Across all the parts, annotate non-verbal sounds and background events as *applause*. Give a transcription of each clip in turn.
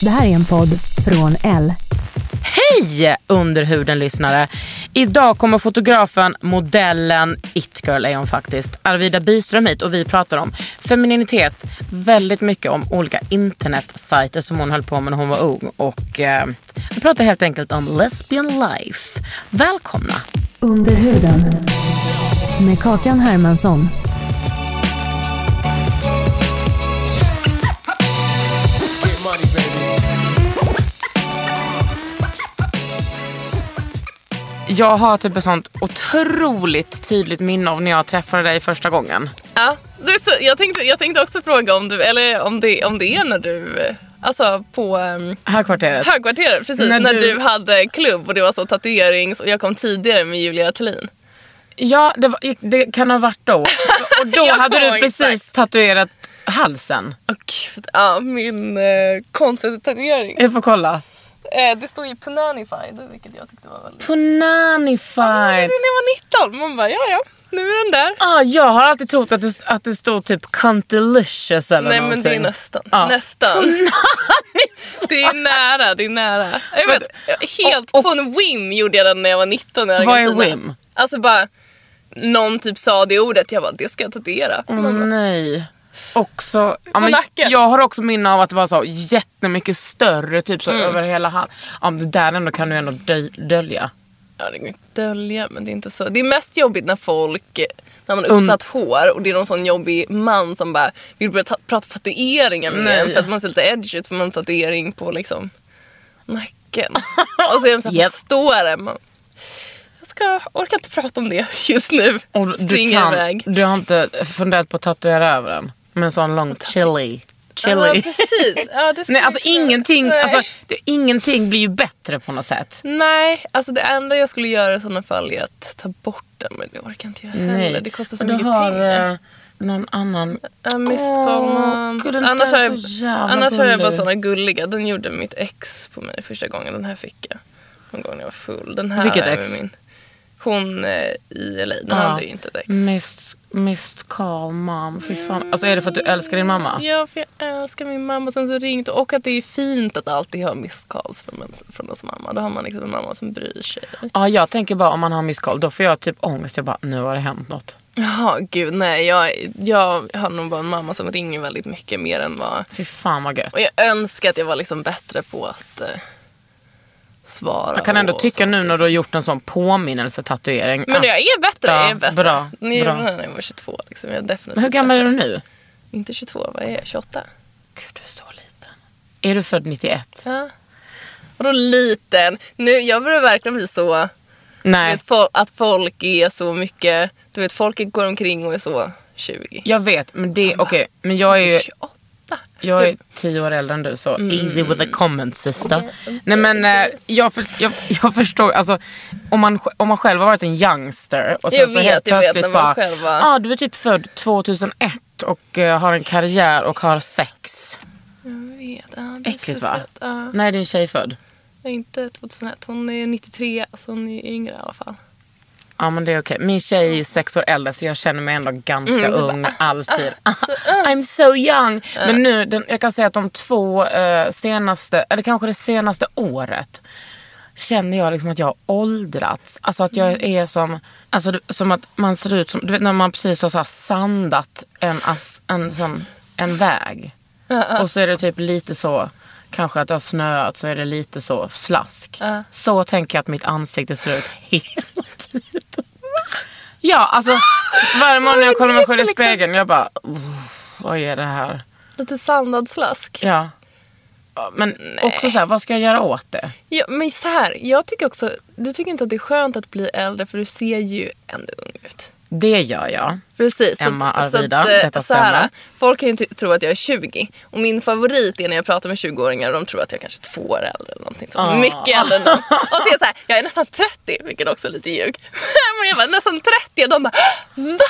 Det här är en podd från L. Hej underhuden-lyssnare! Idag kommer fotografen, modellen, it-girl är hon faktiskt, Arvida Byström hit och vi pratar om femininitet, väldigt mycket om olika internetsajter som hon höll på med när hon var ung och eh, vi pratar helt enkelt om lesbian life. Välkomna! Under huden. Med Kakan Hermansson. Jag har typ ett sånt otroligt tydligt minne av när jag träffade dig första gången. Ja, det är så, jag, tänkte, jag tänkte också fråga om du, eller om det, om det är när du, alltså på um, Högkvarteret. högkvarteret, precis, När när, du- du... hade klubb och det var så tatuerings och jag kom tidigare med Julia Thelin. Ja, det, var, det kan ha varit då. *laughs* Och då hade du precis exakt. tatuerat halsen. Åh gud, ja min eh, konstiga tatuering. Jag får kolla. Eh, det står ju Punanified, vilket jag tyckte var väldigt... Punanified. När jag var 19, man bara ja ja, nu är den där. Ah, jag har alltid trott att det, att det stod typ Cuntilicious eller Nej någonting. men det är nästan. Ja. Nästan. Det är nära, det är nära. Jag vet, helt och- på en whim gjorde jag den när jag var 19 i Vad är Argentina. whim? Alltså bara, någon typ sa det ordet, jag bara det ska jag tatuera. Bara, nej. Också, ja, men jag har också minne av att det var så jättemycket större, typ så Mm. över hela halsen. Ja, det där ändå kan du ändå dö- dölja. Ja, det att dölja men det är inte så. Det är mest jobbigt när folk, när man har uppsatt hår och det är någon sån jobbig man som bara vill börja ta- prata tatueringar med Nej. en för att man ser lite edgy ut för man har en tatuering på liksom nacken. *laughs* och så är de såhär, yep. står det? Man, jag ska, orkar inte prata om det just nu. Och du, kan, iväg. du har inte funderat på att tatuera över den? Med en sån lång chili. Ja chili. precis. Ja, det ska Nej, alltså ingenting, Nej. alltså, det, ingenting blir ju bättre på något sätt. Nej, alltså det enda jag skulle göra i sådana fall är att ta bort den men det orkar inte jag heller. Det kostar så Och mycket har, pengar. eh, någon annan. Ja, Mist Åh, Karlman. gud, den Annars, har jag, annars har jag bara såna gulliga. Den gjorde mitt ex på mig första gången. Den här fick jag någon gång när jag var full. Den här Vilket ex? min. Hon eh, i LA. Den Ja. hade ju inte ett ex. Mist, mist call mom. Fy fan. Alltså är det för att du älskar din mamma? Ja, för jag älskar min mamma. Sen så ringt och att det är fint att alltid ha missed calls från, ens- från ens mamma. Då har man liksom en mamma som bryr sig. Ja, jag tänker bara om man har miss call, då får jag typ ångest. Jag bara, nu har det hänt något. Jaha, gud nej. Jag, jag har nog bara en mamma som ringer väldigt mycket mer än vad... Fy fan vad gött. Och jag önskar att jag var liksom bättre på att eh, svara. Jag kan ändå och tycka sånt, nu när du har gjort en sån påminnelsetatuering. Men att- jag är bättre. Ja, jag är bättre. bra, Ni bra. när jag var 22. Liksom. Jag är definitivt Men hur gammal är bättre. du nu? Inte 22, vad är jag? 28? Gud, du är så liten. Är du född 91? Ja. Vadå liten? Nu, jag börjar verkligen bli så... Nej, vet, att folk är så mycket... Du vet, folk går omkring och är så 20. jag vet. Men det, okej. men jag är ju 28? Jag är tio år äldre än du så easy with the comments sister. Okej, Nej men eh, jag, för, jag, jag förstår, alltså om man, om man själv har varit en youngster och sen Jag så vet, helt vet, plötsligt bara, var- ah, du är typ född 2001 och eh, har en karriär och har sex. Jag vet. Ja, Äckligt va? Ja. När är din tjej född? Inte 2001. Hon är 93, så hon är yngre i alla fall. Ja men det är okej. Min tjej är ju sex år äldre så jag känner mig ändå ganska Mm, du bara, ung alltid. *laughs* så, ah. I'm so young. Men nu, den, jag kan säga att de två eh, senaste, eller kanske det senaste året känner jag liksom att jag har åldrats. Alltså att jag är som, alltså, som att man ser ut som, du vet när man precis har så här sandat en, as, en, sån, en väg. Och så är det typ lite så, kanske att det har snöat så är det lite så slask. Ja. Så tänker jag att mitt ansikte ser ut *laughs* hela. *laughs* Ja, alltså varje morgon när jag kollar mig själv i spegeln jag bara, "Oh, vad är det här? Lite sandad slask. Ja. Men också så här, vad ska jag göra åt det? Ja, men så här, jag tycker också, du tycker inte att det är skönt att bli äldre för du ser ju ändå ung ut. Det gör jag. Precis. Emma så att, så Arvida, att, eh, detta så här, stämmer. folk kan ju tro att jag är 20. Och min favorit är när jag pratar med 20-åringar och de tror att jag kanske är två år äldre. Eller någonting så. Ah. Mycket äldre än dem. Och så är jag så här, jag är nästan 30, vilket också är lite ljug. *laughs* Men jag var nästan 30 och de bara Va?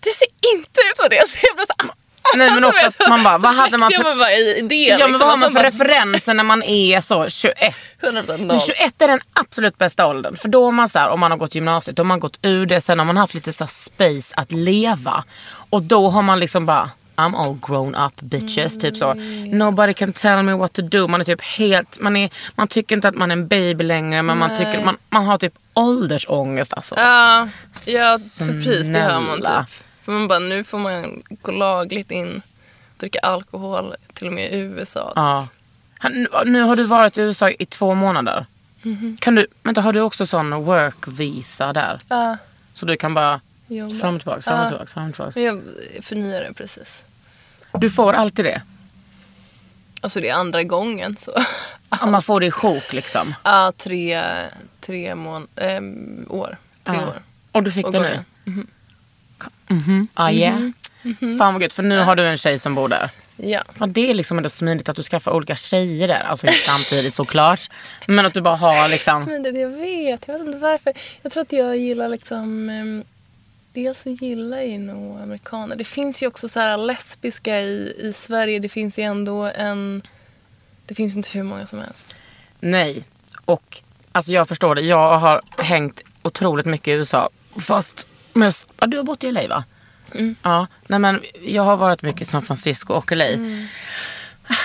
Du ser inte ut som det. Så jag blev så, Nej men också vet att man bara, vad hade man *laughs* för... bara i det. Ja men liksom, vad har att man för referenser när man är så 21? 100% Men noll. 21 är den absolut bästa åldern. För då har man så här, om man har gått gymnasiet, då har man gått ur det. Sen har man haft lite så space att leva. Och då har man liksom bara I'm all grown up bitches. Typ så. Nobody can tell me what to do. Man är typ helt, man, är, man tycker inte att man är en baby längre. Men man, tycker, man, man har typ åldersångest alltså. Ja, ja precis. Det hör man typ. För man bara, nu får man gå lagligt in och dricka alkohol, till och med i USA. Ja. Han- nu- har du varit i USA i två månader. Mhm. Kan du, vänta, har du också sån work visa där? Ja, Så du kan bara jobba. fram och tillbaka, fram och Ja. tillbaka, fram och tillbaka. Jag förnyar det precis. Du får alltid det. Alltså det är andra gången så. *laughs* Om man får det i sjok liksom. Ja, tre, tre mån- ehm, år. Tre Ja. år. Och du fick Och det nu? det. Mhm. Ah, yeah. Fan vad gött, för nu har du en tjej som bor där. Ja. Ja, det är liksom ändå smidigt att du skaffar olika tjejer där. Alltså inte samtidigt såklart. Men att du bara har liksom... Smidigt, jag vet. Jag vet inte varför. Jag tror att jag gillar liksom... Um, dels så gillar jag nog amerikaner. Det finns ju också så här lesbiska i, i Sverige. Det finns ju ändå en... Det finns inte hur många som helst. Nej. Och alltså jag förstår det. Jag har hängt otroligt mycket i USA. Fast mest... Ja, du har bott i LA va? Ja. Nej, men jag har varit mycket i San Francisco och LA.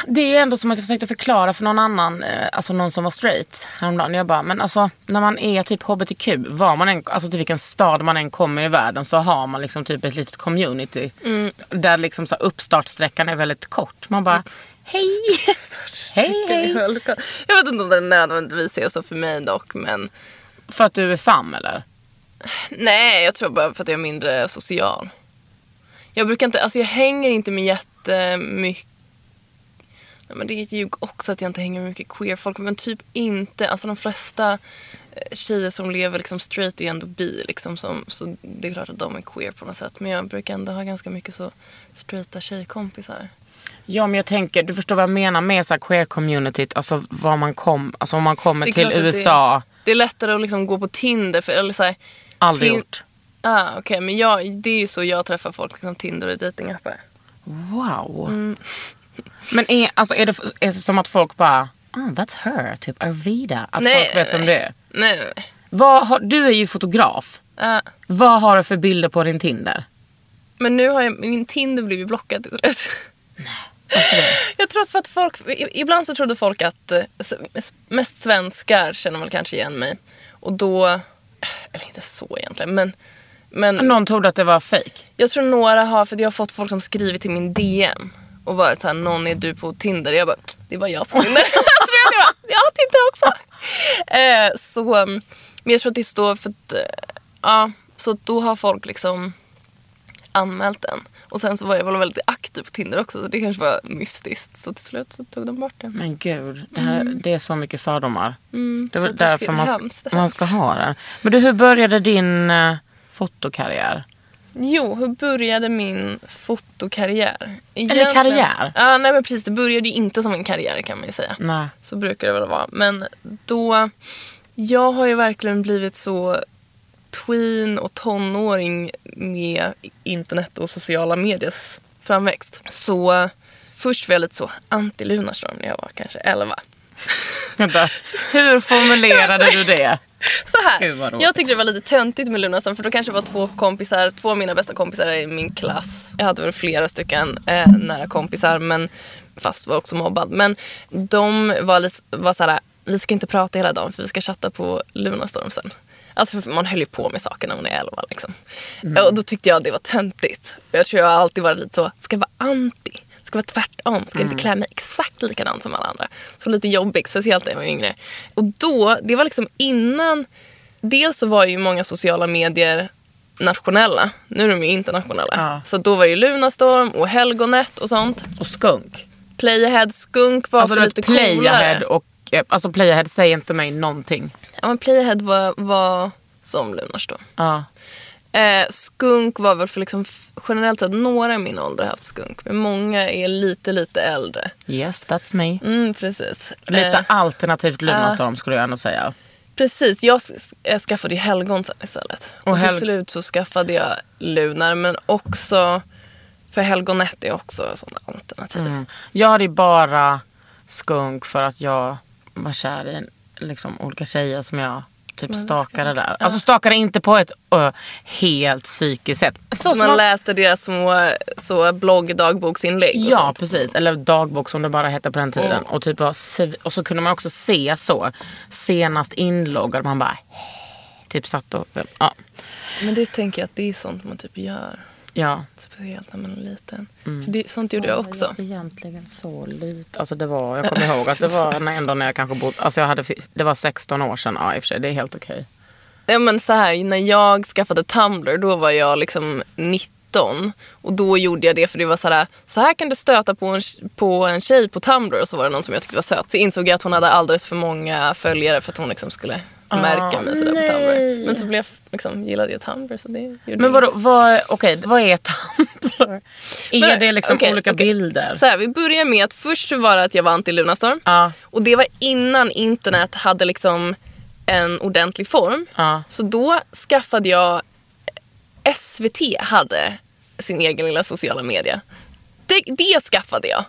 Det är ändå som att jag försökte förklara för någon annan, eh, alltså någon som var straight häromdagen. Jag bara, men alltså när man är typ hbtq, var man än, alltså till vilken stad man än kommer i världen så har man liksom typ ett litet community. Där liksom så uppstartsträckan är väldigt kort. Man bara, hej! *laughs* hej hej! Jag vet inte om det nödvändigtvis är så för mig dock. Men För att du är fam eller? Nej, jag tror bara för att jag är mindre social. Jag brukar inte, alltså jag hänger inte med jättemycket Nej, men det är ett ljug också att jag inte hänger med mycket queer folk. Men typ inte. Alltså de flesta eh, tjejer som lever liksom straight är ju ändå bi. Liksom, som, så det är klart att de är queer på något sätt. Men jag brukar ändå ha ganska mycket så straighta tjejkompisar. Ja men jag tänker, du förstår vad jag menar med så queer-communityt. Alltså var man kom, alltså om man kommer är till att det- USA. Det är lättare att liksom gå på Tinder. För, eller så här, Aldrig Tin- gjort. ah, okej, men jag, det är ju så jag träffar folk. Liksom Tinder och datingappar. Wow. Mm. *laughs* Men är, alltså, är, det, är det som att folk bara, ah that's her, typ Arvida. Att Nej, folk vet vem nej. det är. Nej, nej, nej. Vad har, du är ju fotograf. Ah, Vad har du för bilder på din Tinder? men nu har jag, min Tinder blivit blockad *laughs* till slut. Jag tror för att folk, ibland så trodde folk att eh, mest svenskar känner väl kanske igen mig. Och då, eller inte så egentligen, men, men Någon trodde att det var fake. jag tror några har, för jag har fått folk som skrivit till min DM och varit såhär, någon är du på Tinder? Jag bara, det var jag på *laughs* Tinder. så jag bara, jag har Tinder också. *laughs* Eh, så, men jag tror att det står för att, eh, ja, så då har folk liksom anmält den. Och sen så var jag väl väldigt aktiv på Tinder också så det kanske var mystiskt. Så till slut så tog de bort det. Men gud, det, här, det är så mycket fördomar. Mm, Det är så väl det är därför man, hemskt, det man ska ha den. Men du, hur började din uh, fotokarriär? Jo, hur började min fotokarriär? Eller karriär? Ja, nej men precis. Det började ju inte som en karriär kan man ju säga. Nej. Så brukar det väl vara. Men då... Jag har ju verkligen blivit så tween och tonåring med internet och sociala mediers framväxt. Så först var jag lite så anti-Lunarstorm när jag var kanske 11. *laughs* Vänta, hur formulerade du det? *laughs* Så här, jag tyckte det var lite töntigt med Lunarstorm för då kanske det var två kompisar, två av mina bästa kompisar i min klass. Jag hade väl flera stycken eh, nära kompisar men fast var också mobbad. Men de var, var så här, vi ska inte prata hela dagen för vi ska chatta på Lunarstorm sen. Alltså man höll ju på med saker när man är 11 liksom. Och då tyckte jag det var töntigt. Jag tror jag har alltid varit lite så, ska vara anti. ska vara tvärtom, ska inte klä mig exakt likadant som alla andra. Så lite jobbigt, speciellt när jag var yngre. Och då, det var liksom innan, dels så var ju många sociala medier nationella, nu är de ju internationella. Ja. Så då var det ju Lunarstorm och Helgonet och sånt. Och skunk. Playahead, Skunk var Alltså för lite Playahead coolare. och... eh, Alltså Playahead säger inte mig någonting. Ja, men Playahead var, var som Lunarstorm. Ja. Eh, skunk var väl för liksom generellt sett några i min ålder har haft skunk. Men många är lite, lite äldre. Yes, that's me. Mm, precis. Lite Eh, alternativt Lunarstorm skulle jag ändå säga. precis, jag jag skaffade ju helgon sen istället. Och, Och till hel- slut så skaffade jag lunar. Men också, för helgonet är också sådana alternativ. Mm. Jag hade ju bara skunk för att jag var kär i liksom, olika tjejer som jag typ stakade där. Alltså stakade inte på ett ö, helt psykiskt sätt. Så Man man- läste deras små så blogg-dagboksinlägg och Ja sånt. precis, eller dagbok som det bara hette på den tiden. Mm. Och, typ och så kunde man också se så, senast inloggad, man bara typ satt och, ja. Men det tänker jag att det är sånt man typ gör. Ja. Speciellt när man är liten. Mm. För det, sånt gjorde jag också. Egentligen så lite. Alltså det var, jag kommer ihåg att det var när, ändå när jag kanske bodde, alltså jag hade, det var 16 år sedan, ja i och för sig, det är helt okej. Ja, men så här, när jag skaffade Tumblr då var jag liksom 19. Och då gjorde jag det för det var så här, så här kan du stöta på en, på en tjej på Tumblr. Och så var det någon som jag tyckte var söt. Så insåg jag att hon hade alldeles för många följare för att hon liksom skulle märka mig sådär på. Tumblr. Men så blev jag, liksom, gillade jag Tumblr så det gjorde Men vadå, vad, okej, vad är Tumblr? *laughs* Är Men, det liksom okej, olika okej. bilder? Så här, vi börjar med att först var det att jag var anti-Lunarstorm. Ja, Och det var innan internet hade liksom en ordentlig form. ja. Så då skaffade jag... SVT hade sin egen lilla sociala media. Det, det skaffade jag.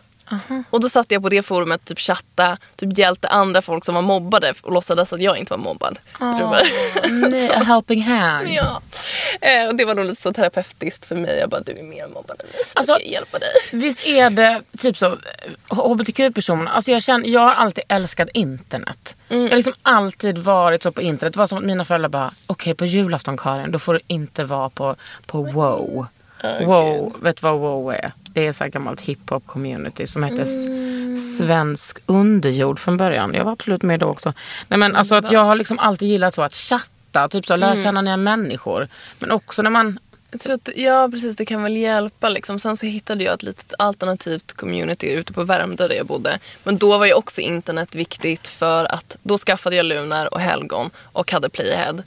Och då satt jag på det forumet typ chatta, typ hjälpte andra folk som var mobbade och låtsades att jag inte var mobbad. Jag bara- Nej, a helping hand. ja. Eh, och det var nog lite så terapeutiskt för mig. Jag bara, du är mer mobbad än mig så Alltså- jag ska hjälpa dig. Visst är det typ så, hbtq-personer, alltså jag, känner, jag har alltid älskat internet. Mm. Jag har liksom alltid varit så på internet. Det var som att mina föräldrar bara, okej på julafton Karin, då får du inte vara på, på wow. Wow, vet du vad wow är? Det är så här gammalt hiphop community som hette Mm. Svensk underjord från början. Jag var absolut med då också. Nej men alltså att jag har liksom alltid gillat så att chatta, typ så lära Mm. känna nya människor. Men också när man Jag tror att, ja precis, det kan väl hjälpa. Liksom. Sen så hittade jag ett litet alternativt community ute på Värmdö där jag bodde. Men då var ju också internet viktigt för att då skaffade jag Lunar och Helgon och hade Playahead.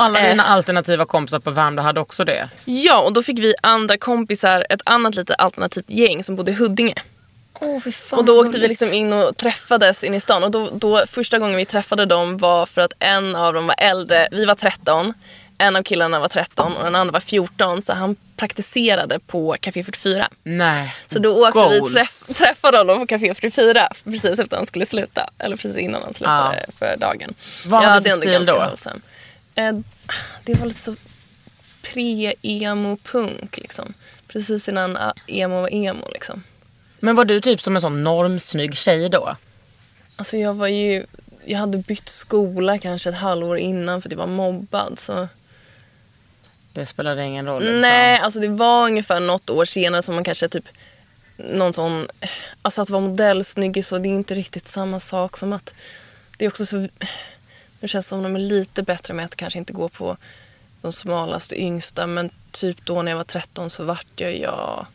Alla Eh. dina alternativa kompisar på Värmdö hade också det. Ja, och då fick vi andra kompisar, ett annat lite alternativt gäng som bodde i Huddinge. Oh, fy fan, Och då åkte vi liksom in och träffades in i stan. Och då, då, första gången vi träffade dem var för att en av dem var äldre. Vi var 13. En av killarna var 13 och den andra var 14. Så han praktiserade på Café 44. Nej. Så då åkte vi Goals. träff, träffade honom på Café 44 precis efter att han skulle sluta. Eller precis innan han slutade för dagen. Vad hade du för stil ganska då? wholesome. Eh, det var lite så pre-emo-punk liksom. Precis innan ah, emo var emo liksom. Men var du typ som en sån normsnygg tjej då? Alltså jag var ju, jag hade bytt skola kanske ett halvår innan för att jag var mobbad. Så. Det spelade ingen roll. liksom. Nej, alltså det var ungefär något år senare som man kanske typ någon sån, alltså att vara modellsnygg så det är inte riktigt samma sak som att det är också så, det känns som de är lite bättre med att kanske inte gå på de smalaste yngsta men typ då när jag var 13 så vart jag, jag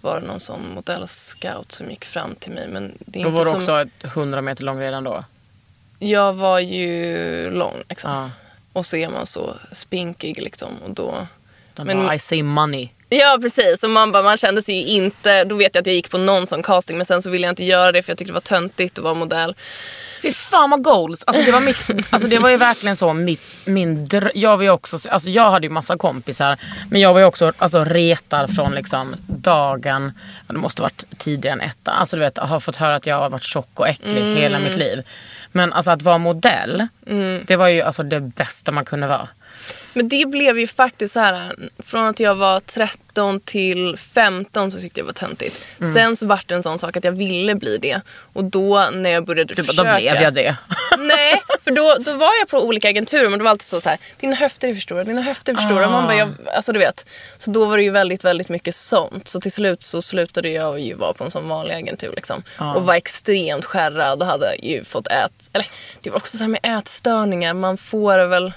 var det någon sån modellscout som gick fram till mig men det är Då inte var du som, också ett 100 meter lång redan då? jag var ju lång liksom. Ja. Och så är man så spinkig liksom. Och då... De Men- bara, I see money. Ja precis, och man, bara, man kände sig ju inte... Då vet jag att jag gick på någon sån casting men sen så ville jag inte göra det för jag tyckte det var töntigt att vara modell. Fy fan vad goals. Alltså det var, mitt, alltså det var ju verkligen så mitt, min drö- Jag var ju också, alltså jag hade ju massa kompisar. Men jag var ju också alltså, retad från liksom dagen, det måste varit tidigare än ettan. Alltså du vet, jag har fått höra att jag har varit tjock och äcklig hela mitt liv. Men alltså att vara modell, det var ju alltså det bästa man kunde vara. Men det blev ju faktiskt så här, från att jag var 13 till 15 så tyckte jag var töntigt. Mm. Sen så vart det en sån sak att jag ville bli det. Och då när jag började Du försöka. då blev jag det. *laughs* Nej, för då, då var jag på olika agenturer men det var alltid så, så här, dina höfter är för stora, dina höfter är för stora. Ah. Man bara, jag, alltså du vet. Så då var det ju väldigt, väldigt mycket sånt. Så till slut så slutade jag ju vara på en sån vanlig agentur liksom. Ah. Och var extremt skärrad och hade ju fått ät... Eller det var också så här med ätstörningar. Man får väl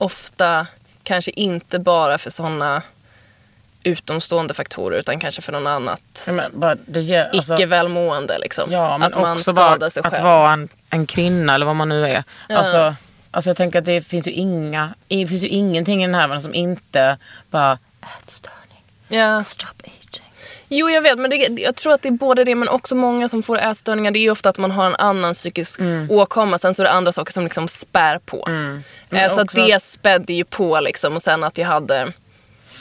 ofta kanske inte bara för såna utomstående faktorer utan kanske för något annat men ger, alltså, icke välmående. Liksom. ja, att man skadar bara sig att själv. vara en, en kvinna eller vad man nu är. Ja. Alltså, alltså jag tänker att det finns ju inga, det finns ju ingenting i den här världen som inte bara ätstörning. Ja. Stop aging. Jo, jag vet. Men det, jag tror att det är både det men också många som får ätstörningar. Det är ju ofta att man har en annan psykisk åkomma. Sen så är det andra saker som liksom spär på. Men Eh, så att det spädde ju på liksom. Och sen att jag hade...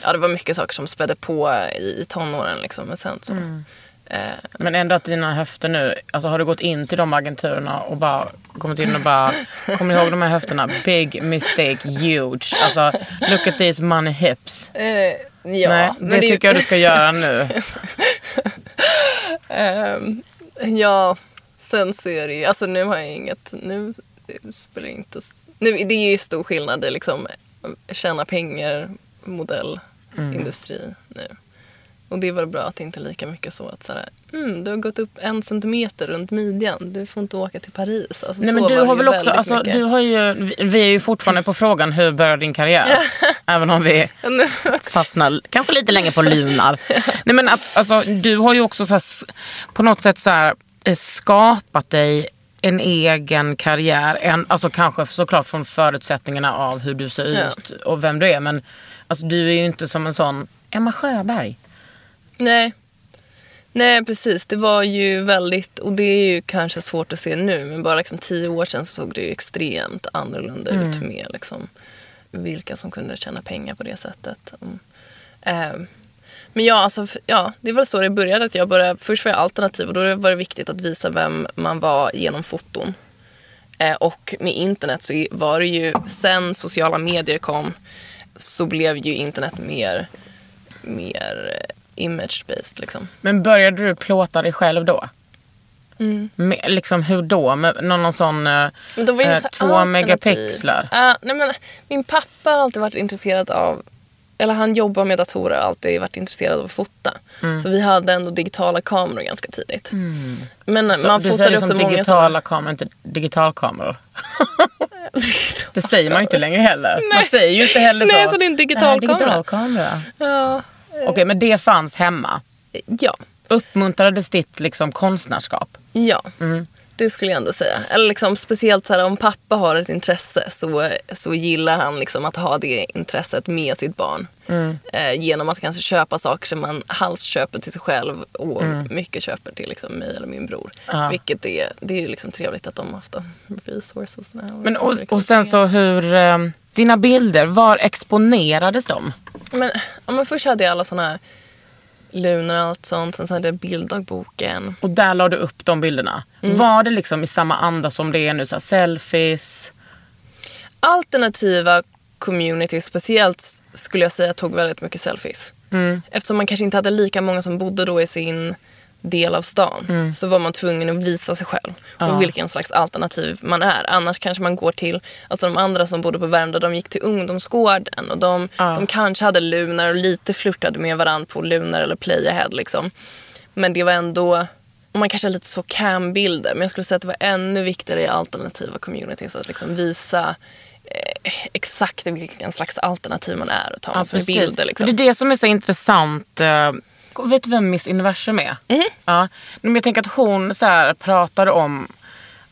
Ja, det var mycket saker som spädde på i, i tonåren liksom. Men sen så... Eh, Men ändå att dina höfter nu, alltså har du gått in till de agenturerna och bara kommit in och bara, kommer ni ihåg de här höfterna? Big mistake, huge. Alltså, look at these money hips. eh, ja, Nej, men det ju- tycker jag du ska göra nu. *laughs* Ehm, ja, sen så är det ju, alltså nu har jag inget, nu spelar det inte, nu, det är ju stor skillnad i liksom tjäna pengar, modellindustri nu. Och det väl bra att det inte är lika mycket så att så här, mm, du har gått upp en centimeter runt midjan, du får inte åka till Paris. Alltså, Nej, men var du har väl också, alltså, du har ju, vi- är ju fortfarande på frågan hur började din karriär? *laughs* Även om vi fastnar kanske lite länge på lunar. *laughs* Nej, men att, alltså, du har ju också så här, på något sätt så här, eh, skapat dig en egen karriär. En, alltså kanske såklart från förutsättningarna av hur du ser Ja. ut och vem du är. Men alltså, du är ju inte som en sån Emma Sjöberg. Nej. Nej, precis. Det var ju väldigt, och det är ju kanske svårt att se nu, men bara liksom tio år sedan så såg det ju extremt annorlunda ut med liksom, vilka som kunde tjäna pengar på det sättet. Mm. Ehm, men ja, alltså, ja, det var så det började. Att jag började först var jag alternativ och då var det viktigt att visa vem man var genom foton. Eh, och med internet så var det ju, sen sociala medier kom så blev ju internet mer, mer eh, image-based liksom. Men började du plåta dig själv då? Mm. Med, liksom hur då? Med någon, någon sån eh, det eh, två megapixlar? Ja, nej men, min pappa har alltid varit intresserad av eller han jobbar med datorer och alltid varit intresserad av att fota. Mm. Så vi hade ändå digitala kameror ganska tidigt. Men Så man du fotade också som många digitala kameror, inte digitalkameror. *laughs* det säger man ju inte längre heller. Man säger ju inte heller så. Nej, så det är en digital Nej, kamera. digitalkamera. Ja. Okej, men det fanns hemma. Ja. Uppmuntrades ditt liksom, konstnärskap? Ja, Mm. det skulle jag ändå säga. Eller liksom, speciellt så här, om pappa har ett intresse så, så gillar han liksom att ha det intresset med sitt barn. Mm. Eh, genom att kanske köpa saker som man halvt köper till sig själv och Mm. mycket köper till liksom, mig eller min bror. Ja. Vilket är, det är liksom trevligt att de har haft resources. Men, och, och sen så hur... Eh, dina bilder, var exponerades de? Men, ja, men först hade jag alla såna här lunar och allt sånt. Sen så hade jag bilddagboken. Och där la du upp de bilderna. Mm. Var det liksom i samma anda som det är nu? Så här, selfies? alternativa community speciellt skulle jag säga tog väldigt mycket selfies. Eftersom man kanske inte hade lika många som bodde då i sin del av stan så var man tvungen att visa sig själv och vilken slags alternativ man är. Annars kanske man går till, alltså de andra som bodde på Värmdö de gick till ungdomsgården och de, Ja. de kanske hade lunar och lite flörtade med varandra på lunar eller playahead liksom. Men det var ändå, och man kanske har lite så cam-bilder, men jag skulle säga att det var ännu viktigare i alternativa communities att liksom visa eh, exakt vilken slags alternativ man är och ta massor med bilder. Liksom. Det är det som är så intressant. eh, Vet du vem Miss Universum är? Mhm. Ja. Men jag tänker att hon så här pratade om,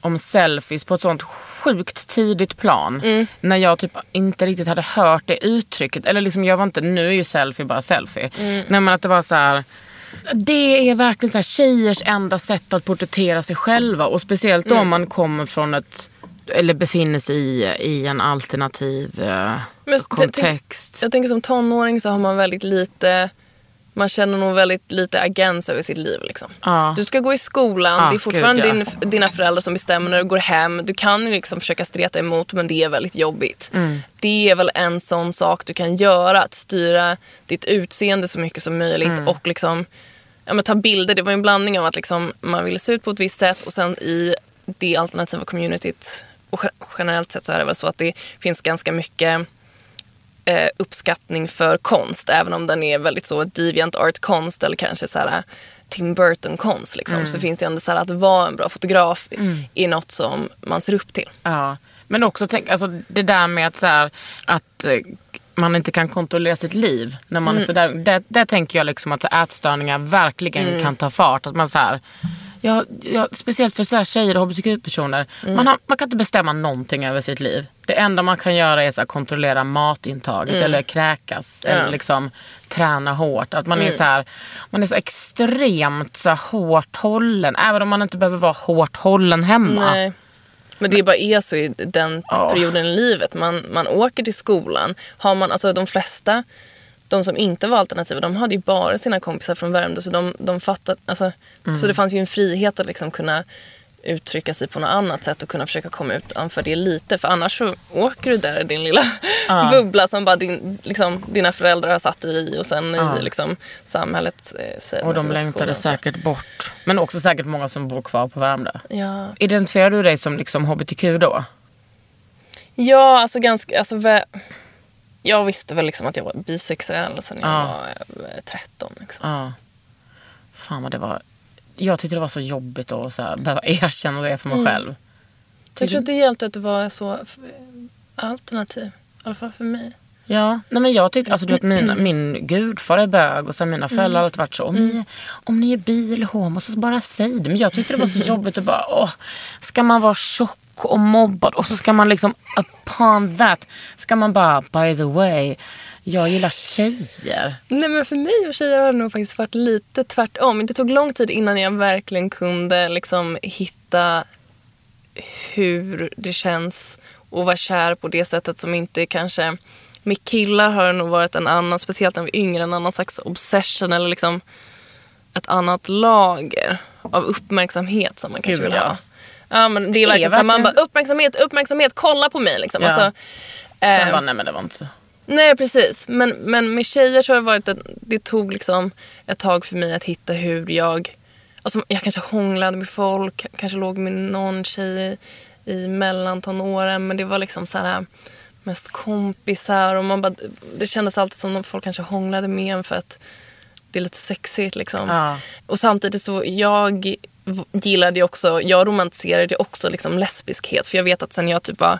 om selfies på ett sånt sjukt tidigt plan. Mm. När jag typ inte riktigt hade hört det uttrycket. Eller liksom jag var inte, nu är ju selfie bara selfie. Mm. Nej men att det var så här. Det är verkligen så här tjejers enda sätt att porträttera sig själva. Och speciellt Mm. om man kommer från ett eller befinner sig i, i en alternativ eh, Men jag tänk- kontext. Jag tänker som tonåring så har man väldigt lite man känner nog väldigt lite agens över sitt liv. Liksom. Ja. Du ska gå i skolan, Ja, det är fortfarande gud, ja. din, dina föräldrar som bestämmer när du går hem. Du kan liksom försöka streta emot men det är väldigt jobbigt. Mm. Det är väl en sån sak du kan göra, att styra ditt utseende så mycket som möjligt Mm. och liksom ja, ta bilder. Det var en blandning av att liksom, man ville se ut på ett visst sätt och sen i det alternativa communityt och ge- generellt sett så är det väl så att det finns ganska mycket eh, uppskattning för konst. Även om den är väldigt så deviant art-konst eller kanske så här eh, Tim Burton-konst. Liksom, Så finns det ändå så här att vara en bra fotograf är något som man ser upp till. Ja. Men också tänk, alltså, det där med att, så här, att eh, man inte kan kontrollera sitt liv. När man är så där, där, där tänker jag liksom att så, ätstörningar verkligen kan ta fart. Att man så här, ja, ja, speciellt för så här, tjejer och hbtq-personer. Man, har, man kan inte bestämma någonting över sitt liv. Det enda man kan göra är så här, kontrollera matintaget eller kräkas. Eller liksom träna hårt. Att man är så här, man är så extremt så här, hårt hållen. Även om man inte behöver vara hårt hållen hemma. Nej. Men det bara är så i den Ja. perioden i livet. Man, man åker till skolan. Har man, alltså de flesta, de som inte var alternativa, de hade ju bara sina kompisar från Värmdö. Så, de, de fattade, alltså, så det fanns ju en frihet att liksom kunna uttrycka sig på något annat sätt och kunna försöka komma utanför det lite. För annars så åker du där i din lilla *laughs* bubbla som bara din, liksom, dina föräldrar har satt dig i och sen i liksom, samhället. Eh, Och de man, längtade säkert bort. Men också säkert många som bor kvar på Värmdö. Ja. Identifierar du dig som liksom hbtq då? Ja, alltså ganska... Alltså, vä- jag visste väl liksom att jag var bisexuell sen jag Ja. var eh, 13. Liksom. Ja. Fan vad det var. Jag tyckte det var så jobbigt att så här, behöva *laughs* erkänna det för mig själv. Jag tror att det hjälpte att det var så alternativ. I alla fall för mig. Ja, nej men jag tyckte, alltså du vet mina, min gudfar är bög och sen mina föräldrar har alltid varit så. Om, ni, om ni är bi eller homo så bara säg det. Men jag tyckte det var så *laughs* jobbigt att bara, åh, ska man vara tjock och mobbad och så ska man liksom upon that ska man bara, by the way, jag gillar tjejer. Nej men för mig och tjejer har det nog faktiskt varit lite tvärtom. Det tog lång tid innan jag verkligen kunde liksom hitta hur det känns att vara kär på det sättet som inte kanske... Med killar har det nog varit en annan, speciellt när vi är yngre, en annan slags obsession eller liksom ett annat lager av uppmärksamhet som man kanske Gud, vill ja. ha. Ja men det är verkligen så här, man verkligen- bara uppmärksamhet, uppmärksamhet, kolla på mig liksom. Ja. Alltså, Sen ehm, bara, nej men det var inte så. Nej precis, men, men med tjejer så har det varit att det tog liksom ett tag för mig att hitta hur jag, alltså jag kanske hånglade med folk, kanske låg med någon tjej i mellantonåren men det var liksom så här mest kompisar och man bara, det kändes alltid som att folk kanske hånglade med en för att det är lite sexigt liksom. Ja. Och samtidigt så jag gillade ju också, jag romantiserade ju också liksom lesbiskhet för jag vet att sen jag typ var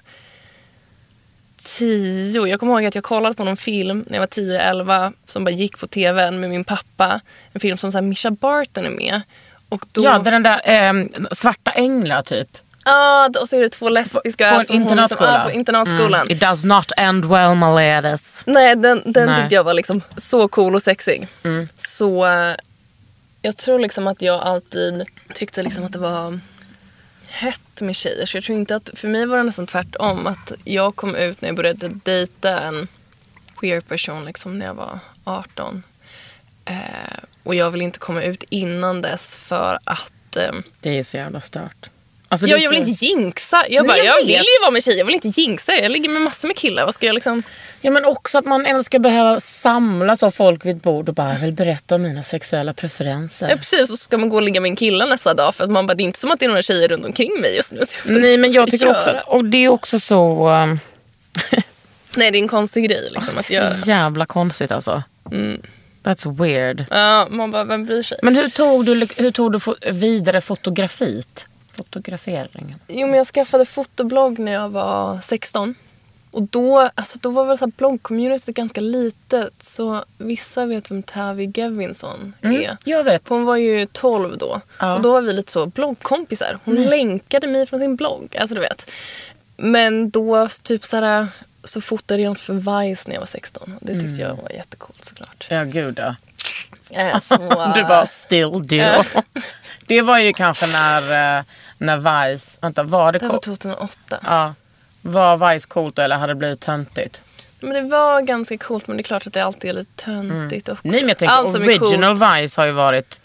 tio. Jag kommer ihåg att jag kollade på någon film när jag var 10-11 som bara gick på tvn med min pappa. En film som så här, Mischa Barton är med. Och då, Ja, den där ehm, svarta änglar typ. Ja, och så är det två lesbiska. På en som hon internatskola. Liksom, ja, på internatskolan. Mm. It does not end well my ladies. Nej, den, den Nej. tyckte jag var liksom så cool och sexig. Mm. Så eh, jag tror liksom att jag alltid tyckte liksom att det var hett med tjejer. Så jag tror inte att, för mig var det nästan tvärtom. Att jag kom ut när jag började dejta en queer person liksom när jag var 18. Eh, och jag vill inte komma ut innan dess för att eh, Det är ju så jävla stört. Alltså, jag, jag vill inte jinxa. Jag, Nej, bara, jag jag, vill ju vara med tjejer, jag vill inte jinxa. Jag ligger med massor med killar. Vad ska jag liksom... Ja men också att man ens ska behöva samlas av folk vid ett bord och bara jag vill berätta om mina sexuella preferenser. Ja, precis, och så ska man gå och ligga med en kille nästa dag. För att man bara, det är inte som att det är några tjejer runt omkring mig just nu. *laughs* Nej men jag tycker göra. också, och det är också så, um, *laughs* Nej, det är en konstig grej liksom, att det är göra. så jävla konstigt alltså. That's weird. Ja, man bara, vem bryr sig? Men hur tog du, hur tog du vidare fotografit? Fotograferingen? Jo, men jag skaffade fotoblogg när jag var 16. Och då, alltså, då var väl så här bloggcommunityt ganska litet. Så vissa vet vem Tavi Gevinson är. Jag vet. Hon var ju 12 då. Ja. Och då var vi lite så bloggkompisar. Hon länkade mig från sin blogg. Alltså du vet. Men då typ så här, så fotade jag för Vice när jag var 16. Och det tyckte jag var jättecoolt såklart. Ja gud ja. Yes, wow. *laughs* Du bara still do. det var ju kanske när, eh, när Vice, vänta var det Det var coolt? 2008. Ja. Var Vice coolt eller hade det blivit töntigt? Men det var ganska coolt men det är klart att det alltid är lite töntigt också. Mm. Nej men jag tänker Allt som är original coolt. Vice har ju varit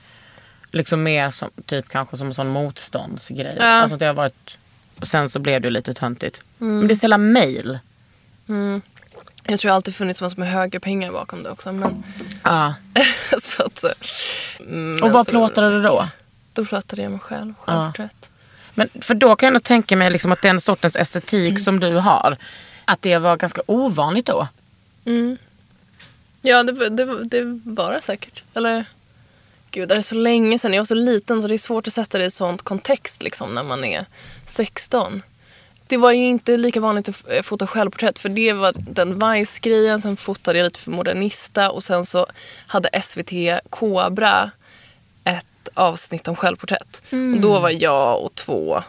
liksom mer som, typ kanske som en sån motståndsgrej. Ja. Alltså det har varit, och sen så blev det ju lite töntigt. Mm. Men det är så jävla mail. Jag tror det alltid funnits massor med högre pengar bakom det också. Men, Ja. *laughs* så att, mm, Och vad alltså, plåtade du då? Då plåtade jag mig själv, självporträtt. Men för då kan jag nog tänka mig liksom att den sortens estetik som du har, att det var ganska ovanligt då. Mm. Ja, det, det, det var det säkert. Eller, gud, det är så länge sedan. Jag var så liten så det är svårt att sätta det i sånt kontext liksom, när man är 16. Det var ju inte lika vanligt att eh, fota självporträtt för det var den Vice-grejen. Sen fotade jag lite för Modernista och sen så hade SVT Kobra ett avsnitt om självporträät. Och då var jag och två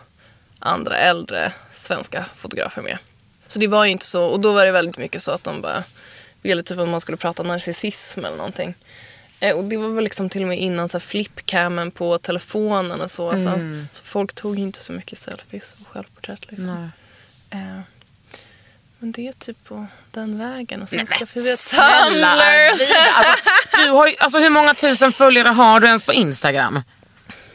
andra äldre svenska fotografer med. Så det var ju inte så, och då var det väldigt mycket så att de bara ville typ att man skulle prata narcissism eller någonting. Eh, och det var väl liksom till och med innan så flipcamen på telefonen och så. Alltså. Så folk tog inte så mycket selfies och självporträtt liksom. Eh, men det är typ på den vägen. Och sen ska vi Snälla alltså, du har ju, alltså, hur många tusen följare har du ens på Instagram?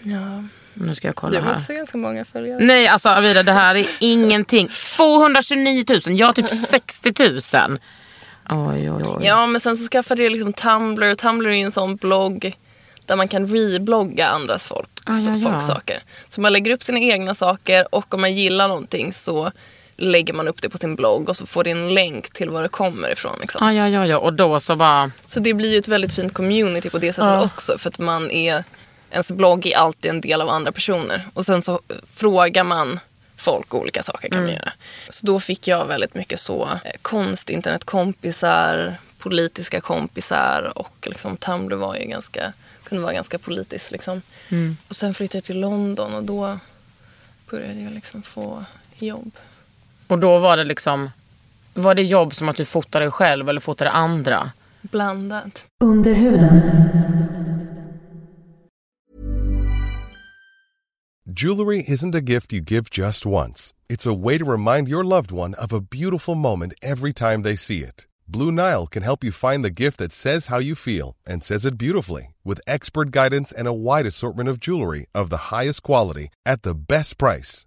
Ja, Nu ska jag du kolla har här. också ganska många följare. Nej alltså Arvida det här är ingenting. 229 000, jag har typ 60 000. Oj oj oj. Ja, men sen så skaffade jag liksom Tumblr. Tumblr är en sån blogg där man kan reblogga andras folk, ja, ja. folks saker. Så man lägger upp sina egna saker och om man gillar någonting så lägger man upp det på sin blogg och så får det en länk till var det kommer ifrån. Liksom. Ja, ja, ja, ja. Och då så bara... Så det blir ju ett väldigt fint community på det sättet Ja. också. För att man är, ens blogg är alltid en del av andra personer. Och sen så frågar man folk olika saker kan man göra. Så då fick jag väldigt mycket så eh, konst, internetkompisar, politiska kompisar och liksom Tumblr var ju ganska, kunde vara ganska politiskt liksom. Och sen flyttade jag till London och då började jag liksom få jobb. Och då var det liksom... Var det jobb som att du fotade dig själv eller fotade andra? Blandat. Under huden. Jewelry isn't a gift you give just once. It's a way to remind your loved one of a beautiful moment every time they see it. Blue Nile can help you find the gift that says how you feel and says it beautifully with expert guidance and a wide assortment of jewelry of the highest quality at the best price.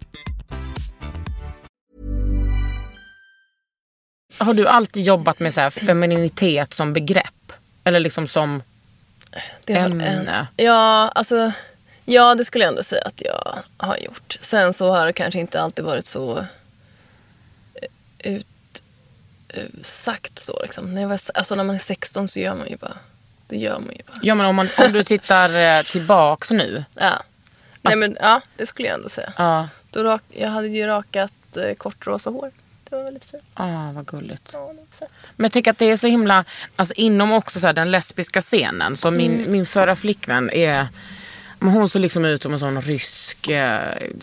Har du alltid jobbat med så femininitet som begrepp? Eller liksom som... Ämne. en- Ja, alltså, ja, det skulle jag ändå säga att jag har gjort. Sen så har det kanske inte alltid varit så eh, ut, eh, sagt så. Liksom. När, var, alltså, när man är 16 så gör man ju bara. Det gör man ju bara. Ja men om, man, om du tittar eh, tillbaks nu. Ja. Nej, men, ja, det skulle jag ändå säga. Ja, Då rak, jag hade ju rakat eh, kort rosa hår. Det var väldigt fint. ah, vad gulligt. Ja. Men jag tänker att det är så himla, alltså inom också så här, den lesbiska scenen. Så min, min förra flickvän är, hon ser liksom ut som en sån rysk eh,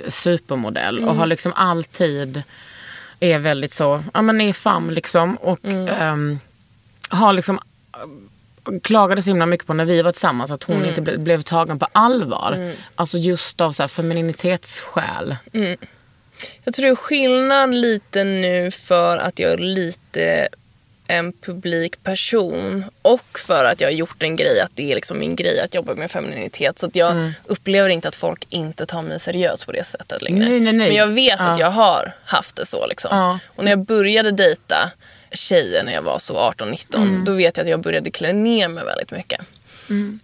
supermodell. Och har liksom alltid, är väldigt så, ja men är fam liksom. Och ehm, har liksom eh, klagade så himla mycket på när vi var tillsammans att hon inte ble, blev tagen på allvar. Alltså just av så här femininitetsskäl. Jag tror skillnad lite nu för att jag är lite en publik person och för att jag har gjort en grej att det är liksom min grej att jobba med femininitet. Så att jag Mm. upplever inte att folk inte tar mig seriöst på det sättet längre. Nej, nej, nej. Men jag vet att Ja. jag har haft det så. Liksom. Ja. Och när jag började dejta tjejer när jag var så 18-19 Mm. då vet jag att jag började klä ner mig väldigt mycket.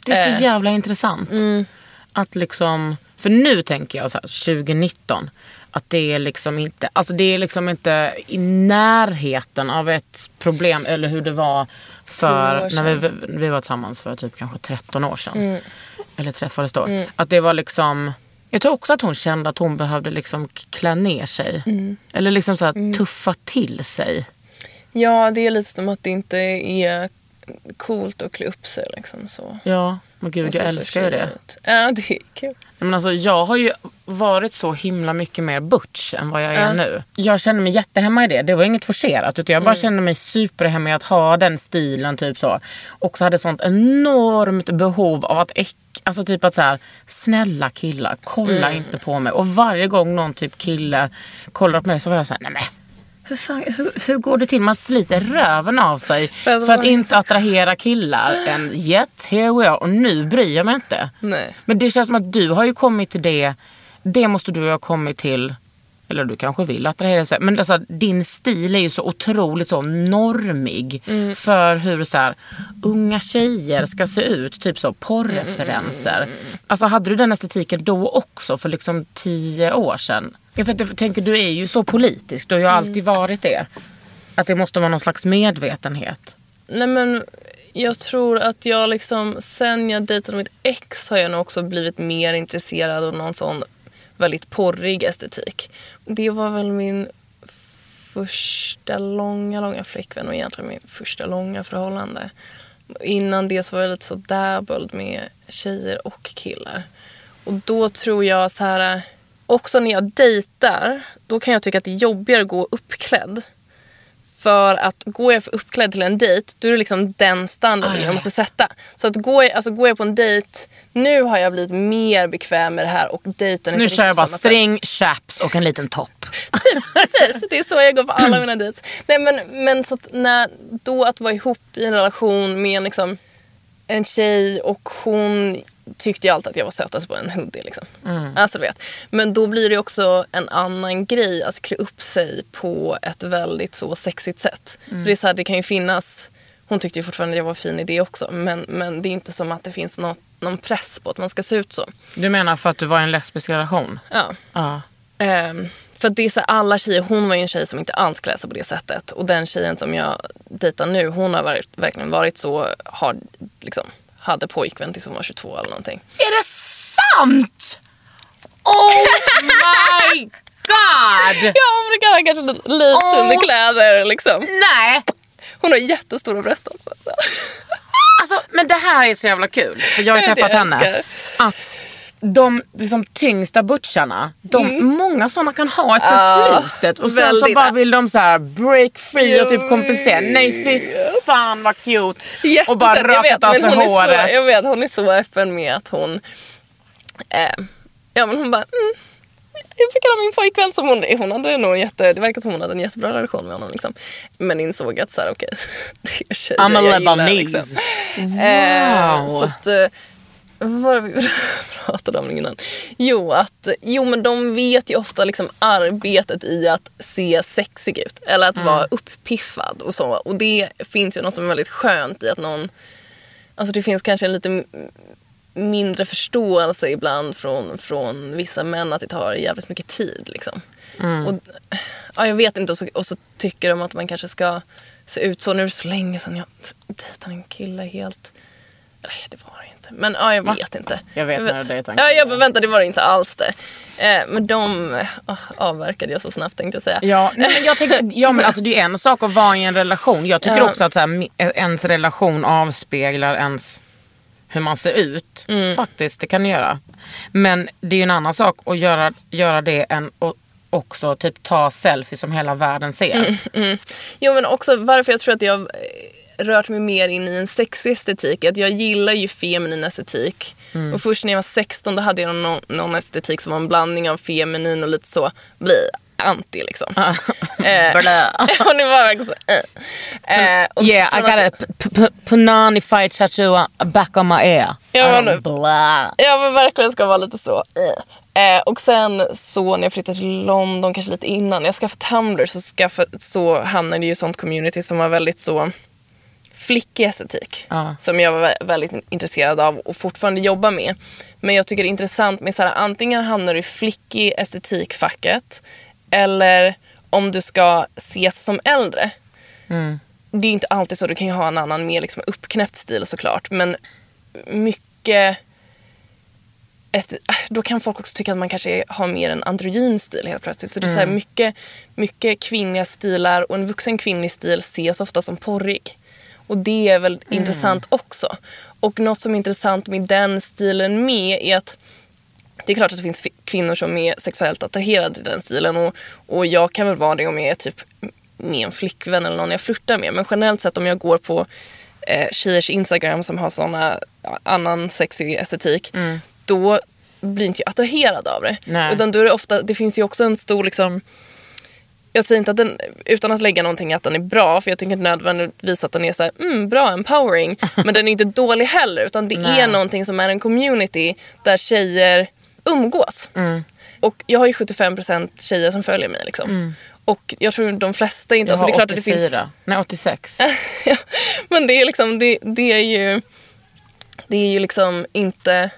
Det är så Eh. jävla intressant. Att liksom, för nu tänker jag så här, 2019. Att det är liksom inte, alltså det är liksom inte i närheten av ett problem eller hur det var för när vi, vi var tillsammans för typ kanske 13 år sedan. Mm. Eller träffades då. Att det var liksom, jag tror också att hon kände att hon behövde liksom klä ner sig. Mm. Eller liksom så här, tuffa till sig. Ja, det är lite som att det inte är coolt att klä upp sig liksom så. Ja, men gud jag älskar ju det. Ja, det är kul. Men alltså, jag har ju varit så himla mycket mer butch än vad jag är nu. Jag känner mig jättehemma i det. Det var inget forcerat. Utan jag bara kände mig superhemma i att ha den stilen. typ så. Och hade sånt enormt behov av att äck, Alltså typ att så här, snälla killar, kolla inte på mig. Och varje gång någon typ kille kollar på mig så var jag såhär, nej men hur, fan, hur, hur går det till? Man sliter röven av sig För att inte attrahera killar. And yet, here we are. Och nu bryr jag mig inte. Nej. Men det känns som att du har ju kommit till det. Det måste du ha kommit till. Eller du kanske vill attrahera sig. Men alltså, din stil är ju så otroligt så normig. För hur så här, unga tjejer ska se ut. Typ så porrreferenser. Alltså hade du den estetiken då också för liksom tio år sedan? Vet, jag tänker du är ju så politisk. Du har ju alltid varit det. Att det måste vara någon slags medvetenhet. Nej men jag tror att jag liksom, sen jag dejtade mitt ex har jag nog också blivit mer intresserad av någon sån väldigt porrig estetik. Det var väl min första långa, långa flickvän och egentligen min första långa förhållande. Innan det så var jag lite så dabbled med tjejer och killar. Och då tror jag så här, också när jag dejtar, då kan jag tycka att det är jobbigare att gå uppklädd. För att går jag för uppklädd till en dejt, då är det liksom den standarden Ah, jag måste sätta. Så att går jag, alltså går jag på en dejt, nu har jag blivit mer bekväm med det här och dejten är Nu kör jag bara string, chaps och en liten topp. Typ, *laughs* precis. Det är så jag går på alla mina dejts. Nej men, men så att när, då att vara ihop i en relation med en, liksom, en tjej och hon tyckte ju alltid att jag var sötast på en hoodie. Liksom. Alltså, du vet. Men då blir det också en annan grej att klä upp sig på ett väldigt så sexigt sätt. För det, är så här, det kan ju finnas, hon tyckte ju fortfarande att jag var fin i det också, men, men det är inte som att det finns något, någon press på att man ska se ut så. Du menar för att du var i en lesbisk relation? Ja. Ja. Ehm, för att det är så alla tjejer, hon var ju en tjej som inte alls klär sig på det sättet. Och den tjejen som jag dejtar nu, hon har varit, verkligen varit så, har, liksom, hade pojkvän tills hon var 22 eller någonting. Är det sant? Oh my god! *laughs* Ja, hon brukar ha kanske lite livs Åh. under kläder liksom. Nej! Hon har jättestora bröst också. Så. Alltså, men det här är så jävla kul. För jag har ju träffat henne. Att de liksom, tyngsta butcharna, de, många sådana kan ha ett förflutet. och sen så bara vill de så här break free och typ kompensera. Nej fy fan vad cute. Jättesött, och bara rakat av sig håret. Så, jag vet, hon är så öppen med att hon... Eh, ja, men hon bara... Mm, jag fick ha min pojkvän som hon... Hon hade nog jätte... Det verkar som hon hade en jättebra relation med honom. Liksom. Men insåg att så här, okej, *laughs* det är tjejer I'm a jag gillar. Lebanese. Liksom. Eh, Wow. så att, eh, vad var det vi *laughs* pratade om innan? Jo, att, jo, men de vet ju ofta liksom arbetet i att se sexig ut. Eller att vara uppiffad och så. Och det finns ju något som är väldigt skönt i att någon... Alltså det finns kanske en lite mindre förståelse ibland från, från vissa män att det tar jävligt mycket tid. Liksom. Och, ja, jag vet inte. Och så, och så tycker de att man kanske ska se ut så. Nu är det så länge sedan jag dejtade en kille helt... Nej, det var det inte. Men ja, jag vet inte. Jag vet när du dejtade en Ja, jag bara, vänta, det var det inte alls det. Eh, men de oh, avverkade jag så snabbt tänkte jag säga. Ja, nej, men jag tänker, ja men alltså det är en sak att vara i en relation. Jag tycker Ja. också att här, mi- ens relation avspeglar ens hur man ser ut. Mm. Faktiskt, det kan det göra. Men det är ju en annan sak att göra, göra det än att också typ ta selfies som hela världen ser. Mm. Jo men också varför jag tror att jag eh, rört mig mer in i en sexig estetik. Att jag gillar ju feminin estetik. Mm. Och först när jag var 16 då hade jag någon, någon estetik som var en blandning av feminin och lite så, bli anti liksom. eh, *laughs* Blä. *laughs* och det var verkligen så. Eh. Eh, och Yeah, I got a punani-fied tattoo back on my ear. Ja, men-. Ja men verkligen ska vara lite så. Eh, och sen så när jag flyttade till London, kanske lite innan, jag skaffade Tumblr så, skaffade, så hamnade det ju i sånt community som var väldigt så flickig estetik. Ja. Som jag var vä- väldigt intresserad av och fortfarande jobbar med. Men jag tycker det är intressant med så här, antingen hamnar du i flickig estetikfacket eller om du ska ses som äldre. Det är inte alltid så. Du kan ju ha en annan mer liksom uppknäppt stil såklart. Men mycket äh, då kan folk också tycka att man kanske har mer en androgyn stil helt plötsligt. Så det är så här mycket, mycket kvinnliga stilar och en vuxen kvinnlig stil ses ofta som porrig. Och det är väl intressant också. Och något som är intressant med den stilen med är att det är klart att det finns fi- kvinnor som är sexuellt attraherade till den stilen och, och jag kan väl vara det om jag är typ med en flickvän eller någon jag flörtar med. Men generellt sett om jag går på eh, tjejers Instagram som har såna annan sexig estetik då blir inte jag attraherad av det. Nej. Utan då är det ofta, det finns ju också en stor liksom jag säger inte att den, utan att lägga någonting att den är bra, för jag tycker inte nödvändigtvis att den är så här, mm, bra, empowering. Men den är inte *laughs* dålig heller, utan det Nej. är någonting som är en community där tjejer umgås. Och jag har ju 75% tjejer som följer mig. Liksom. Och jag tror de flesta inte... Jag Alltså, har det är klart att det 84. finns, Nej 86. *laughs* Ja, men det är liksom, det, det är ju... Det är ju liksom inte...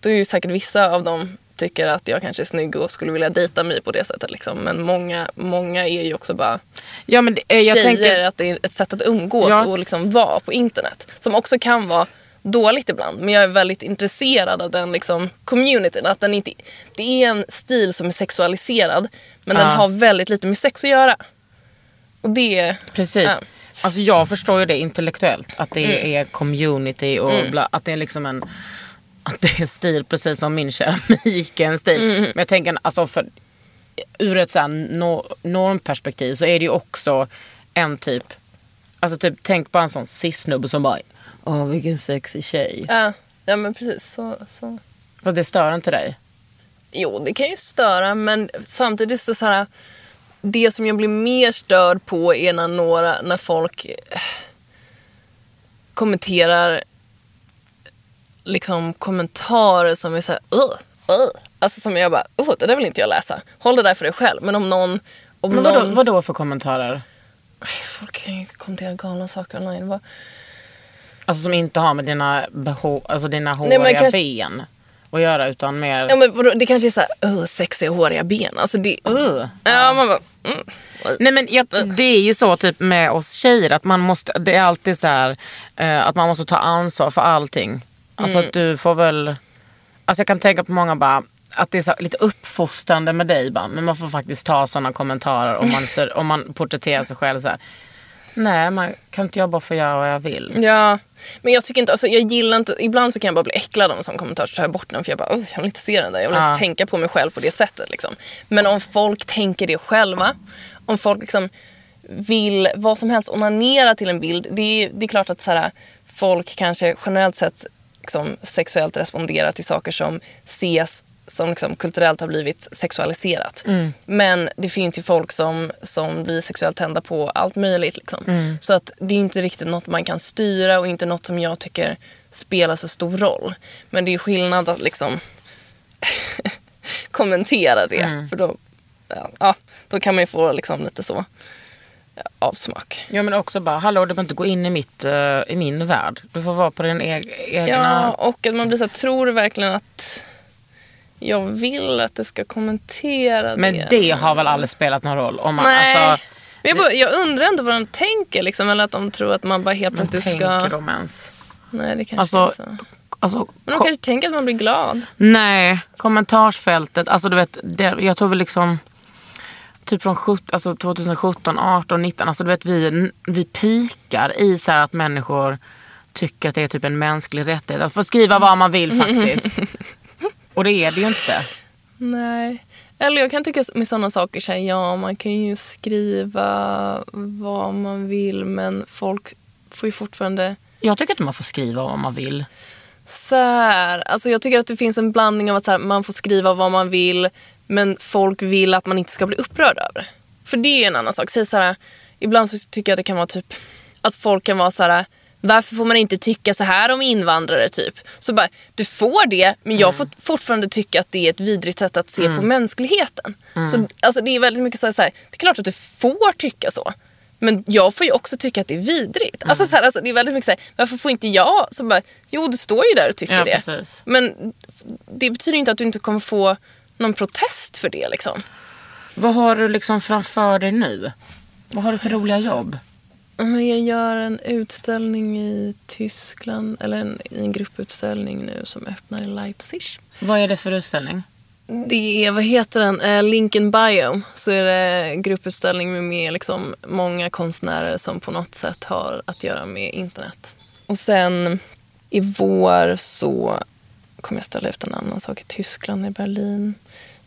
Då är det säkert vissa av dem tycker att jag kanske är snygg och skulle vilja dejta mig på det sättet. Liksom. Men många, många är ju också bara Ja men det, eh, jag tjejer, tänker... att det är ett sätt att umgås Ja. och liksom vara på internet. Som också kan vara dåligt ibland. Men jag är väldigt intresserad av den liksom communityn. Att den inte, det är en stil som är sexualiserad men den Ja. har väldigt lite med sex att göra. Och det... Precis. Ja. Alltså jag förstår ju det intellektuellt. Att det Mm. är community och bla, att det är liksom en att det är stil precis som min keramik *laughs* är en stil. Mm. Men jag tänker alltså för ur ett så här no, normperspektiv så är det ju också en typ Alltså typ tänk på en sån cis-snubbe som bara Åh vilken sexig tjej. Ja, ja men precis. Så, så. Fast det stör inte dig? Jo, det kan ju störa men samtidigt så, så här, det som jag blir mer störd på är när, några, när folk eh, kommenterar liksom kommentarer som är så här, uh, uh. Alltså som jag bara, oh, det där vill inte jag läsa. Håll det där för dig själv. Men om någon... Om Men någon vadå, vadå för kommentarer? Folk kan ju kommentera galna saker online. Vad- Alltså som inte har med dina, beho, alltså dina håriga kanske- ben att göra utan mer... Ja, men vadå, det kanske är så här, uh, sexiga håriga ben. Alltså det, Uh. Ja, man bara, mm. Nej men jag, det är ju så typ med oss tjejer att man måste, det är alltid så här eh, att man måste ta ansvar för allting. Alltså Mm. att du får väl, alltså jag kan tänka på många bara att det är så lite uppfostrande med dig bara, men man får faktiskt ta sådana kommentarer om man, ser, om man porträtterar sig själv så här. Nej, man kan inte jag bara få göra vad jag vill? Ja, men jag tycker inte, alltså jag gillar inte, ibland så kan jag bara bli äcklad av en sån kommentar så tar jag bort den för jag bara, "Oj, jag vill inte se den där, jag vill Ja. inte tänka på mig själv på det sättet liksom. Men om folk tänker det själva, om folk liksom vill vad som helst onanera till en bild, det är, det är klart att så här, folk kanske generellt sett liksom, sexuellt responderar till saker som ses som liksom kulturellt har blivit sexualiserat. Men det finns ju folk som, som blir sexuellt tända på allt möjligt. Liksom. Så att det är inte riktigt något man kan styra och inte något som jag tycker spelar så stor roll. Men det är skillnad att liksom *laughs* kommentera det. För då, ja, då kan man ju få liksom lite så avsmak. Ja men också bara, hallå du behöver inte gå in i, mitt, eh, i min värld. Du får vara på din eg- egna... Ja, och att man blir så här, tror du verkligen att jag vill att du ska kommentera men det? det har väl aldrig spelat någon roll? Om man, Nej. Alltså, Men jag, bara, jag undrar ändå vad de tänker. Liksom, eller att de tror att man bara helt men plötsligt tänker ska... de ens? Nej, det kanske Alltså, är så. alltså, Men de kanske tänker att man blir glad. Nej, kommentarsfältet. Alltså du vet, det, jag tror väl liksom typ från 17, alltså 2017, 18, 19. Alltså du vet vi, vi pikar i så här att människor tycker att det är typ en mänsklig rättighet att få skriva vad man vill faktiskt. *laughs* Och det är det ju inte. Nej. Eller jag kan tycka med sådana saker så här, ja man kan ju skriva vad man vill men folk får ju fortfarande Jag tycker inte man får skriva vad man vill. så här, alltså jag tycker att det finns en blandning av att så här, man får skriva vad man vill men folk vill att man inte ska bli upprörd över det. För det är ju en annan sak. Säg så här, ibland så tycker jag det kan vara typ att folk kan vara så här varför får man inte tycka så här om invandrare typ? Så bara, du får det men jag får fortfarande tycka att det är ett vidrigt sätt att se på mänskligheten. Så alltså, det är väldigt mycket så här, så här, det är klart att du får tycka så. Men jag får ju också tycka att det är vidrigt. Mm. Alltså, så här, alltså, det är väldigt mycket så här, varför får inte jag? Så bara, jo du står ju där och tycker Ja, det. precis. Men det betyder inte att du inte kommer få någon protest för det liksom. Vad har du liksom framför dig nu? Vad har du för roliga jobb? Jag gör en utställning i Tyskland, eller en, i en grupputställning nu som öppnar i Leipzig. Vad är det för utställning? Det är, vad heter den, eh, Link in Bio. Så är det en grupputställning med, med liksom många konstnärer som på något sätt har att göra med internet. Och sen i vår så kommer jag ställa ut en annan sak i Tyskland, i Berlin.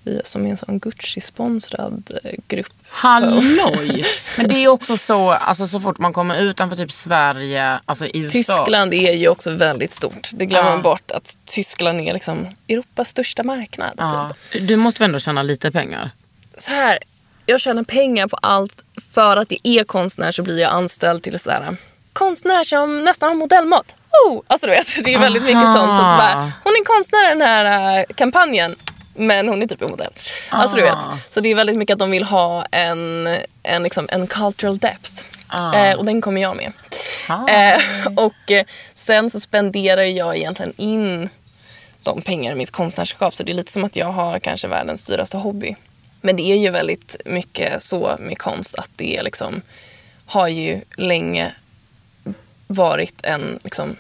Vi som är en sån Gucci-sponsrad eh, grupp. Halloj! Men det är också så, alltså så fort man kommer utanför typ Sverige, alltså i USA. Tyskland är ju också väldigt stort. Det glömmer Ja. man bort att Tyskland är liksom Europas största marknad. Ja. Typ. Du måste väl ändå tjäna lite pengar? Så här, jag tjänar pengar på allt för att jag är konstnär så blir jag anställd till så här, konstnär som nästan har modellmått. Alltså du vet, det är väldigt mycket Aha. sånt. Så att bara, hon är konstnär i den här äh, kampanjen. Men hon är typ en modell. Alltså du vet. Ah. Så det är väldigt mycket att de vill ha en, en, liksom, en cultural depth. Ah. Eh, och den kommer jag med. Ah. Eh, och eh, sen så spenderar jag egentligen in de pengar i mitt konstnärskap. Så det är lite som att jag har kanske världens dyraste hobby. Men det är ju väldigt mycket så med konst att det liksom har ju länge varit en liksom,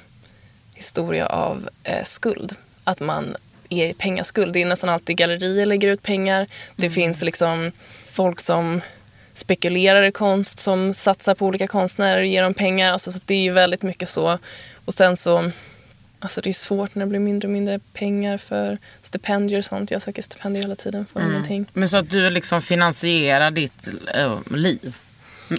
historia av eh, skuld. Att man är i pengaskuld. Det är nästan alltid gallerier lägger ut pengar. Det finns liksom folk som spekulerar i konst som satsar på olika konstnärer och ger dem pengar. Alltså, så det är ju väldigt mycket så. Och sen så, alltså det är svårt när det blir mindre och mindre pengar för stipendier och sånt. Jag söker stipendier hela tiden, får ingenting. Men så att du liksom finansierar ditt äh, liv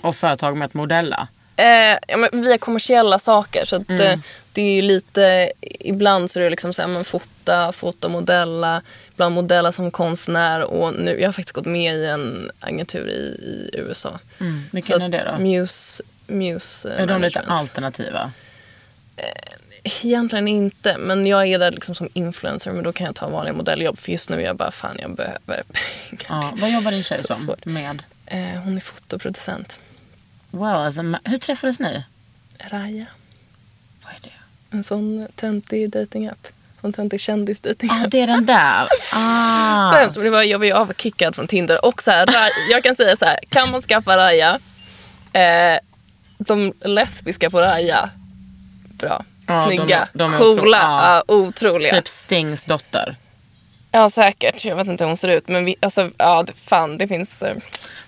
och företag med att modella? Eh, ja, men via kommersiella saker. Så att, eh, det är ju lite, ibland så är det liksom så här, men fota, fotomodella, ibland modella som konstnär och nu, jag har faktiskt gått med i en agentur i, i USA. Vilken Så är det då? Muse, Muse eh, Är de lite alternativa? Egentligen inte, men jag är där liksom som influencer men då kan jag ta vanliga modelljobb för just nu är jag bara fan jag behöver *laughs* pengar. Ja. Vad jobbar din tjej Så som? svårt. Med? Eh, hon är fotoproducent. Wow, alltså, hur träffades ni? Raja. Vad är det? En sån töntig datingapp. Sån töntig kändisdatingapp. Ja, det är den där. Ah. *laughs* Så hemskt, det var, jag var ju avkickad från Tinder. Och så här, Ra- jag kan säga så här, kan man skaffa Raja, eh, de lesbiska på Raja, bra. Ja, de- Snygga, de är coola, otro- ja, otroliga. Typ Stings dotter. Ja säkert, jag vet inte hur hon ser ut. Men vi, alltså, ja, fan det finns... Eh,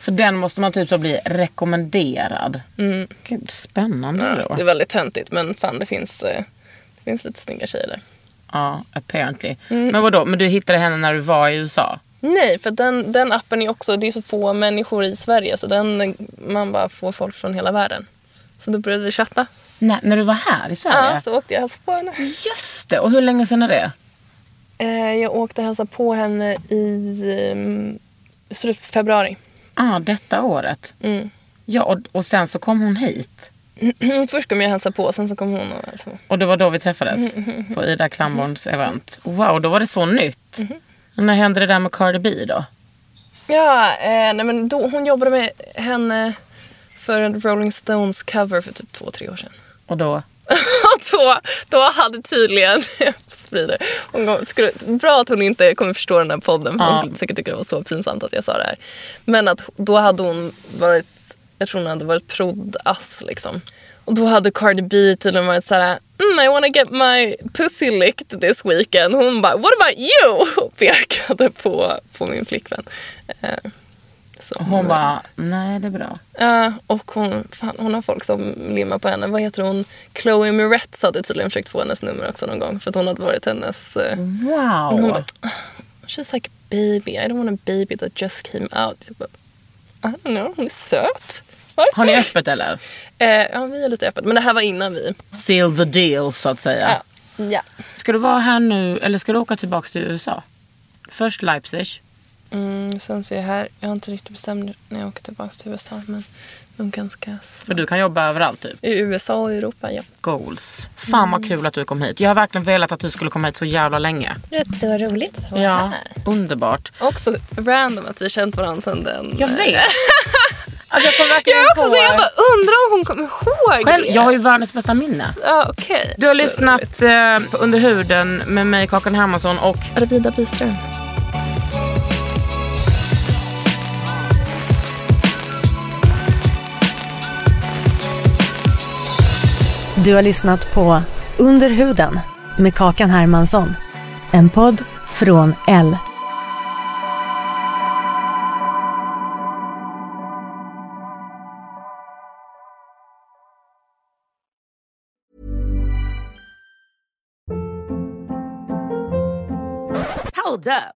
För den måste man typ så bli rekommenderad. Gud, spännande Mm. ja, då. det är väldigt töntigt men fan det finns, eh, det finns lite snygga tjejer där. Ja, apparently. Mm. Men vadå, men du hittade henne när du var i USA? Nej, för den, den appen är också, det är så få människor i Sverige så den, man bara får folk från hela världen. Så då började vi chatta. Nej, när du var här i Sverige? Ja, så åkte jag och hälsade på henne. Just det, och hur länge sedan är det? Eh, jag åkte och hälsade på henne i um, slutet på februari. Ja, ah, detta året. Mm. Ja, och, och sen så kom hon hit. Först kom jag och hälsade på, sen så kom hon och hälsade på. Och det var då vi träffades. På Ida Klamborns event. Wow, då var det så nytt. Och när hände det där med Cardi B då? Ja, eh, nej men då, hon jobbade med henne för en Rolling Stones cover för typ två, tre år sedan. Och då? *laughs* *laughs* Då, då hade tydligen, *laughs* sprider, hon skulle, bra att hon inte kommer förstå den här podden för hon Ja. skulle säkert tycka det var så pinsamt att jag sa det här. Men att då hade hon varit, jag tror hon hade varit prodd-ass liksom. Och då hade Cardi B tydligen varit såhär, mm, I wanna get my pussy licked this weekend. Hon bara, what about you? *laughs* Och pekade på, på min flickvän. Eh, så Hon bara, nej det är bra. Ja, och hon, fan, hon har folk som limmar på henne. Vad heter hon? Chloe Moretz hade tydligen försökt få hennes nummer också någon gång. För att hon hade varit hennes... eh, Wow. hon bara, she's like baby. I don't want a baby that just came out. Jag bara, I don't know, hon är söt. Har ni öppet eller? Eh, ja, vi är lite öppet. Men det här var innan vi... Seal the deal så att säga. Ja. ja. Ska du vara här nu eller ska du åka tillbaka till USA? Först Leipzig. Mm, sen så är jag här. Jag har inte riktigt bestämt när jag åker tillbaka till USA. Men de ganska För snart. du kan jobba överallt typ. I USA och Europa, ja. Goals. Fan vad kul att du kom hit. Jag har verkligen velat att du skulle komma hit så jävla länge. Rätt så roligt att vara Ja, underbart. Också random att vi har känt varandra sedan den... Jag eh, vet. *laughs* Alltså jag kom verkligen Jag är också på... så jag bara undrar om hon kommer ihåg Själv, det. jag har ju världens bästa minne. Ja, okej. Du har lyssnat eh, på Under huden med mig, Kakan Hermansson och Arvida Byström. Du har lyssnat på Under huden med Kakan Hermansson. En podd från L. Hold up.